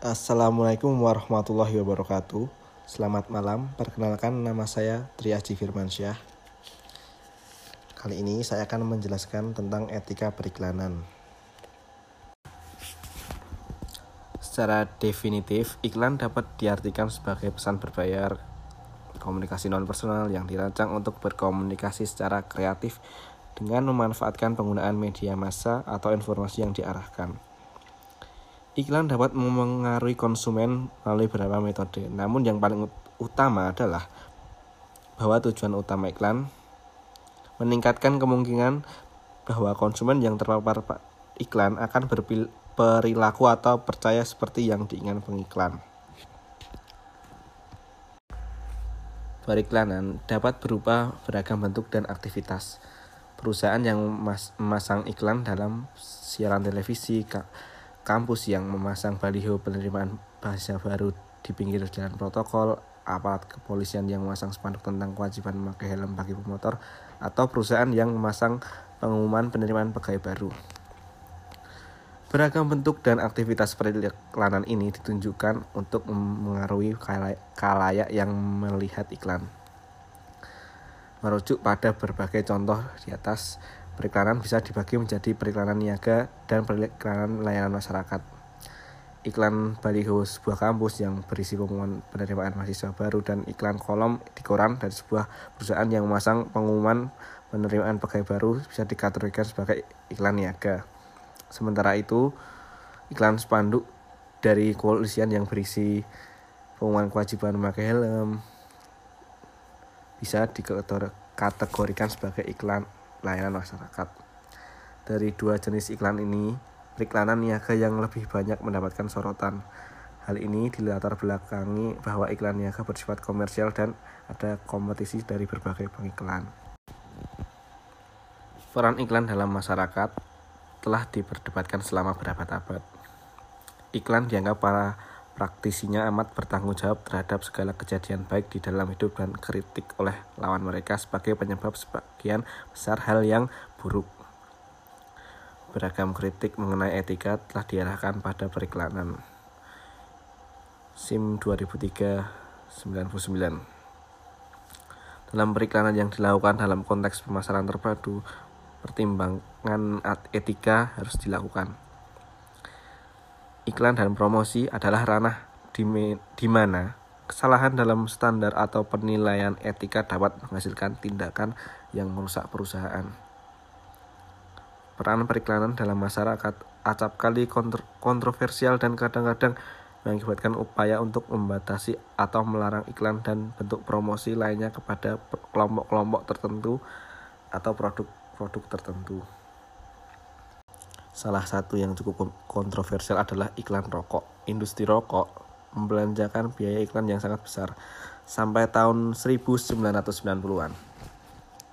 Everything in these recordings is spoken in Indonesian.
Assalamualaikum warahmatullahi wabarakatuh. Selamat malam. Perkenalkan nama saya Triaji Firmansyah. Kali ini saya akan menjelaskan tentang etika periklanan. Secara definitif, iklan dapat diartikan sebagai pesan berbayar, komunikasi non personal yang dirancang untuk berkomunikasi secara kreatif dengan memanfaatkan penggunaan media massa atau informasi yang diarahkan. Iklan dapat mempengaruhi konsumen melalui beberapa metode. Namun yang paling utama adalah bahwa tujuan utama iklan meningkatkan kemungkinan bahwa konsumen yang terpapar iklan akan berperilaku atau percaya seperti yang diinginkan pengiklan. Periklanan dapat berupa beragam bentuk dan aktivitas. Perusahaan yang memasang iklan dalam siaran televisi, kampus yang memasang baliho penerimaan bahasa baru di pinggir jalan protokol, aparat kepolisian yang memasang spanduk tentang kewajiban memakai helm bagi pemotor, atau perusahaan yang memasang pengumuman penerimaan pegawai baru. Beragam bentuk dan aktivitas periklanan ini ditunjukkan untuk mengaruhi kalayak yang melihat iklan. Merujuk pada berbagai contoh di atas, Periklanan bisa dibagi menjadi periklanan niaga dan periklanan layanan masyarakat. Iklan baliho sebuah kampus yang berisi pengumuman penerimaan mahasiswa baru dan iklan kolom di koran dari sebuah perusahaan yang memasang pengumuman penerimaan pegawai baru bisa dikategorikan sebagai iklan niaga. Sementara itu, iklan spanduk dari kepolisian yang berisi pengumuman kewajiban memakai helm bisa dikategorikan sebagai iklan layanan masyarakat. Dari dua jenis iklan ini, periklanan niaga yang lebih banyak mendapatkan sorotan. Hal ini dilatar belakangi bahwa iklan niaga bersifat komersial dan ada kompetisi dari berbagai pengiklan. Peran iklan dalam masyarakat telah diperdebatkan selama berabad-abad. Iklan dianggap para praktisinya amat bertanggung jawab terhadap segala kejadian baik di dalam hidup dan kritik oleh lawan mereka sebagai penyebab sebagian besar hal yang buruk. Beragam kritik mengenai etika telah diarahkan pada periklanan. SIM 2003 99 Dalam periklanan yang dilakukan dalam konteks pemasaran terpadu, pertimbangan etika harus dilakukan iklan dan promosi adalah ranah di, di mana kesalahan dalam standar atau penilaian etika dapat menghasilkan tindakan yang merusak perusahaan. Peran periklanan dalam masyarakat acap kali kontro kontroversial dan kadang-kadang mengakibatkan upaya untuk membatasi atau melarang iklan dan bentuk promosi lainnya kepada kelompok-kelompok tertentu atau produk-produk tertentu. Salah satu yang cukup kontroversial adalah iklan rokok. Industri rokok membelanjakan biaya iklan yang sangat besar sampai tahun 1990-an.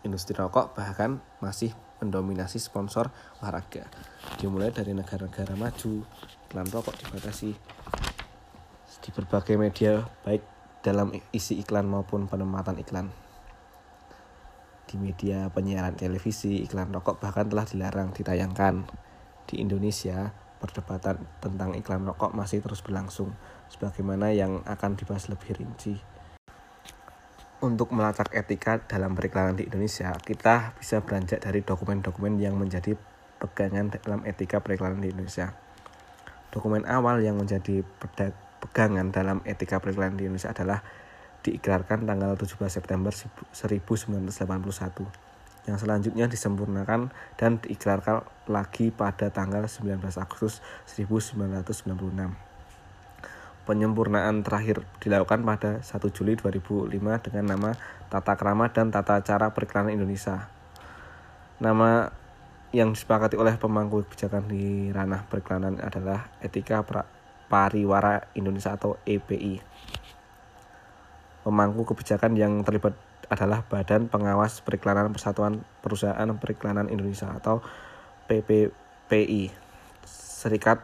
Industri rokok bahkan masih mendominasi sponsor olahraga. Dimulai dari negara-negara maju, iklan rokok dibatasi di berbagai media baik dalam isi iklan maupun penempatan iklan. Di media penyiaran televisi, iklan rokok bahkan telah dilarang ditayangkan di Indonesia, perdebatan tentang iklan rokok masih terus berlangsung, sebagaimana yang akan dibahas lebih rinci. Untuk melacak etika dalam periklanan di Indonesia, kita bisa beranjak dari dokumen-dokumen yang menjadi pegangan dalam etika periklanan di Indonesia. Dokumen awal yang menjadi pegangan dalam etika periklanan di Indonesia adalah diikrarkan tanggal 17 September 1981 yang selanjutnya disempurnakan dan diikrarkan lagi pada tanggal 19 Agustus 1996. Penyempurnaan terakhir dilakukan pada 1 Juli 2005 dengan nama Tata Krama dan Tata Cara Periklanan Indonesia. Nama yang disepakati oleh pemangku kebijakan di ranah periklanan adalah Etika Pariwara Indonesia atau EPI. Pemangku kebijakan yang terlibat adalah Badan Pengawas Periklanan Persatuan Perusahaan Periklanan Indonesia atau PPPI. Serikat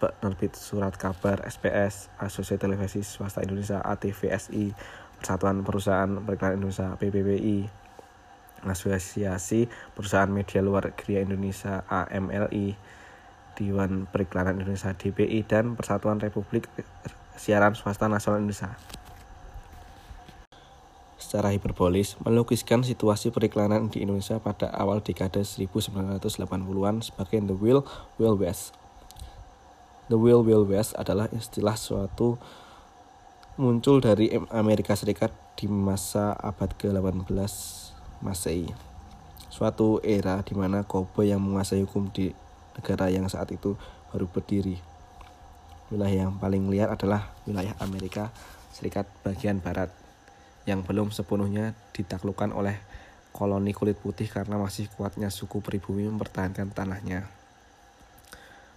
Penerbit Surat Kabar SPS, Asosiasi Televisi Swasta Indonesia ATVSI, Persatuan Perusahaan Periklanan Indonesia PPPI, Asosiasi Perusahaan Media Luar Negeri Indonesia AMLI, Dewan Periklanan Indonesia DPI dan Persatuan Republik Siaran Swasta Nasional Indonesia. Secara hiperbolis, melukiskan situasi periklanan di Indonesia pada awal dekade 1980-an sebagai The Wild Wild West. The Wild Wild West adalah istilah suatu muncul dari Amerika Serikat di masa abad ke-18 Masehi. Suatu era di mana cowboy yang menguasai hukum di negara yang saat itu baru berdiri. Wilayah yang paling liar adalah wilayah Amerika Serikat bagian barat yang belum sepenuhnya ditaklukkan oleh koloni kulit putih karena masih kuatnya suku pribumi mempertahankan tanahnya.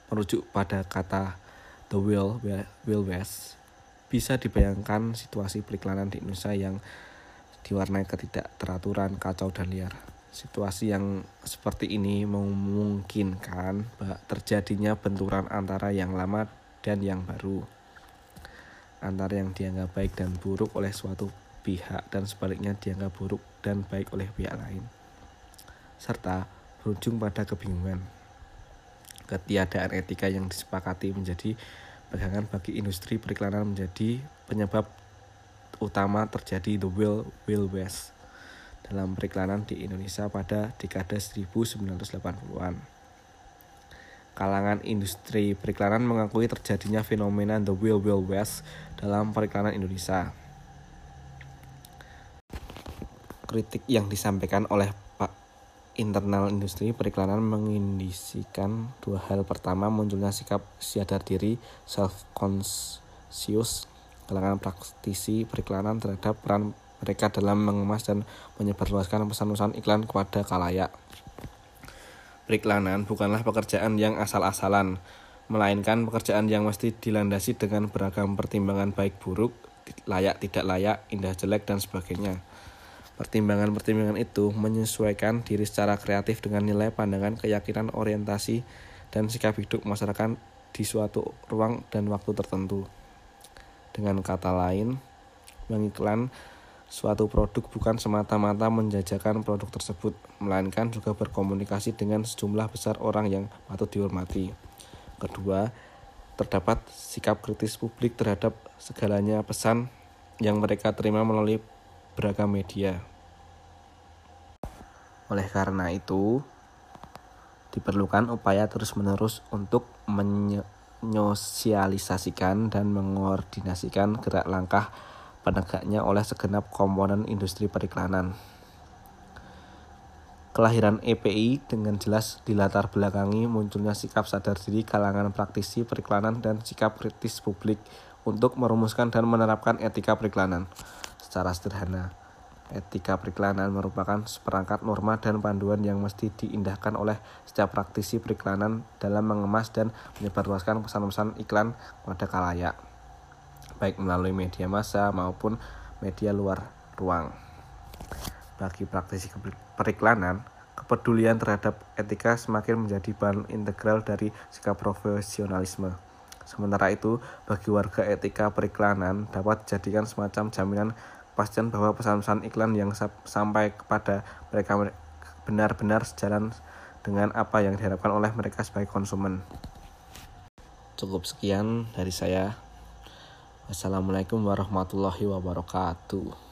Merujuk pada kata The Wild, Wild West, bisa dibayangkan situasi periklanan di Indonesia yang diwarnai ketidakteraturan, kacau dan liar. Situasi yang seperti ini memungkinkan terjadinya benturan antara yang lama dan yang baru. Antara yang dianggap baik dan buruk oleh suatu pihak dan sebaliknya dianggap buruk dan baik oleh pihak lain. Serta berujung pada kebingungan. Ketiadaan etika yang disepakati menjadi pegangan bagi industri periklanan menjadi penyebab utama terjadi the will will west dalam periklanan di Indonesia pada dekade 1980-an. Kalangan industri periklanan mengakui terjadinya fenomena the will will west dalam periklanan Indonesia. Kritik yang disampaikan oleh internal industri periklanan mengindisikan dua hal. Pertama, munculnya sikap sadar diri self-conscious kalangan praktisi periklanan terhadap peran mereka dalam mengemas dan menyebarluaskan pesan-pesan iklan kepada kalayak. Periklanan bukanlah pekerjaan yang asal-asalan, melainkan pekerjaan yang mesti dilandasi dengan beragam pertimbangan baik buruk, layak tidak layak, indah jelek, dan sebagainya. Pertimbangan-pertimbangan itu menyesuaikan diri secara kreatif dengan nilai pandangan, keyakinan, orientasi, dan sikap hidup masyarakat di suatu ruang dan waktu tertentu. Dengan kata lain, mengiklan suatu produk bukan semata-mata menjajakan produk tersebut, melainkan juga berkomunikasi dengan sejumlah besar orang yang patut dihormati. Kedua, terdapat sikap kritis publik terhadap segalanya pesan yang mereka terima melalui beragam media. Oleh karena itu, diperlukan upaya terus-menerus untuk menyosialisasikan dan mengordinasikan gerak langkah penegaknya oleh segenap komponen industri periklanan. Kelahiran EPI dengan jelas dilatar belakangi munculnya sikap sadar diri kalangan praktisi periklanan dan sikap kritis publik untuk merumuskan dan menerapkan etika periklanan secara sederhana. Etika periklanan merupakan seperangkat norma dan panduan yang mesti diindahkan oleh setiap praktisi periklanan dalam mengemas dan menyebarluaskan pesan-pesan iklan kepada kalayak, baik melalui media massa maupun media luar ruang. Bagi praktisi periklanan, kepedulian terhadap etika semakin menjadi bahan integral dari sikap profesionalisme. Sementara itu, bagi warga etika periklanan dapat dijadikan semacam jaminan kepastian bahwa pesan-pesan iklan yang sampai kepada mereka benar-benar sejalan dengan apa yang diharapkan oleh mereka sebagai konsumen. Cukup sekian dari saya. Wassalamualaikum warahmatullahi wabarakatuh.